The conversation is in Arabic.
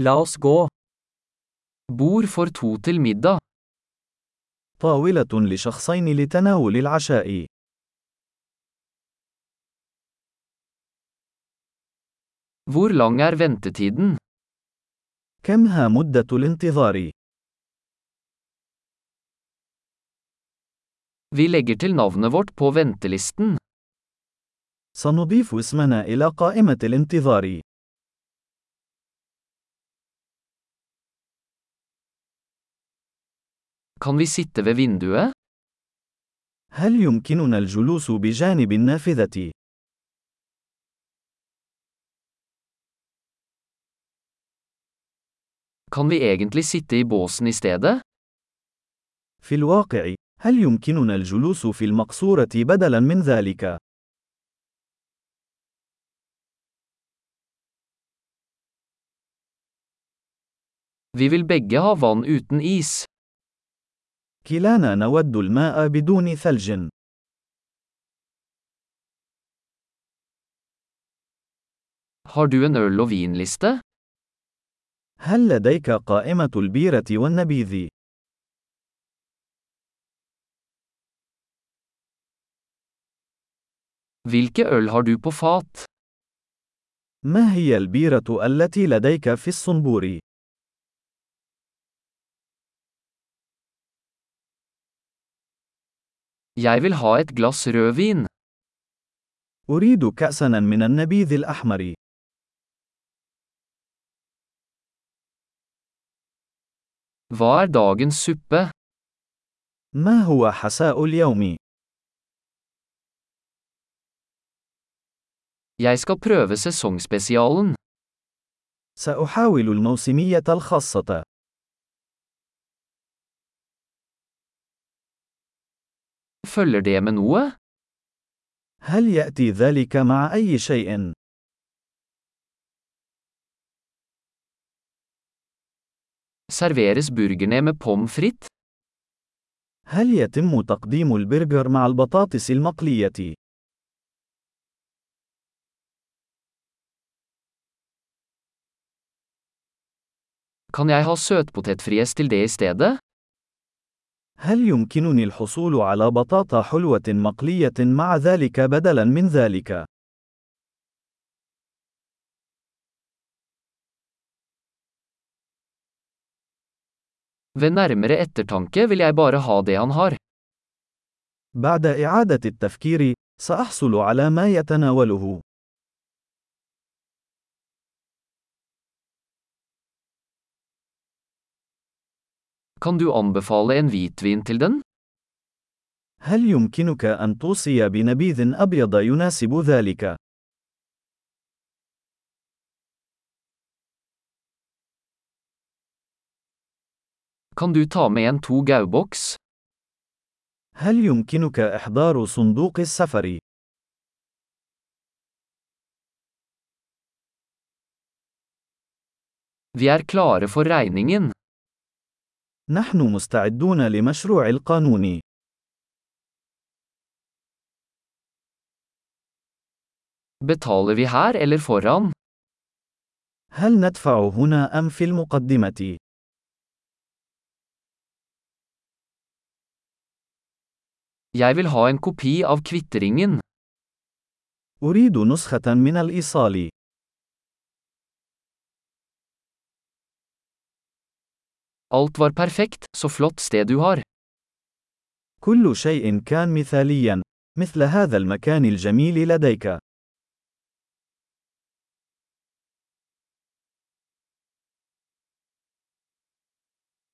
La oss gå. Bord for to til middag. طاولة لشخصين لتناول العشاء. Hvor lang er ventetiden? كم ها مدة الانتظار؟ Vi legger til navnet vårt på ventelisten. سنضيف اسمنا إلى قائمة الانتظار. Kan vi sitte ved vinduet? هل يمكننا الجلوس بجانب النافذة؟ Kan vi egentlig sitte i båsen i stedet? في الواقع، هل يمكننا الجلوس في المقصورة بدلاً من ذلك؟ Vi vil begge ha vann uten is. كلانا نود الماء بدون ثلج. Har du en øl- og vinliste? هل لديك قائمة البيرة والنبيذ؟ Hvilke øl har du på fat? ما هي البيرة التي لديك في الصنبور؟ Jeg vil ha et glass rødvin. أريد كأساً من النبيذ الأحمر. Hva er dagens suppe? ما هو حساء اليوم؟ Jeg skal prøve sesongspesialen. سأحاول الموسمية الخاصة. Følger det med noe? هل يأتي ذلك مع أي شيء؟ Serveres burgerne med pommes frites? هل يتم تقديم البرجر مع البطاطس المقلية؟ Kan jeg ha søtpotetfries til det i stedet? هل يمكنني الحصول على بطاطا حلوة مقلية مع ذلك بدلاً من ذلك؟ Ved nærmere ettertanke vil jeg bare ha det han har. بعد إعادة التفكير، سأحصل على ما يتناوله. Kan du anbefale en hvitvin til den? هل يمكنك أن توصي بنبيذ أبيض يناسب ذلك؟ Kan du ta med en to gauboks? هل يمكنك إحضار صندوق السفر؟ Vi er klare for regningen. نحن مستعدون لمشروع القانون. Betaler vi her eller foran? هل ندفع هنا أم في المقدمة؟ Jeg vil ha en kopi av kvitteringen. أريد نسخة من الإيصال. Alt var perfekt, så flott sted du har. كل شيء كان مثاليا. مثل هذا المكان الجميل لديك.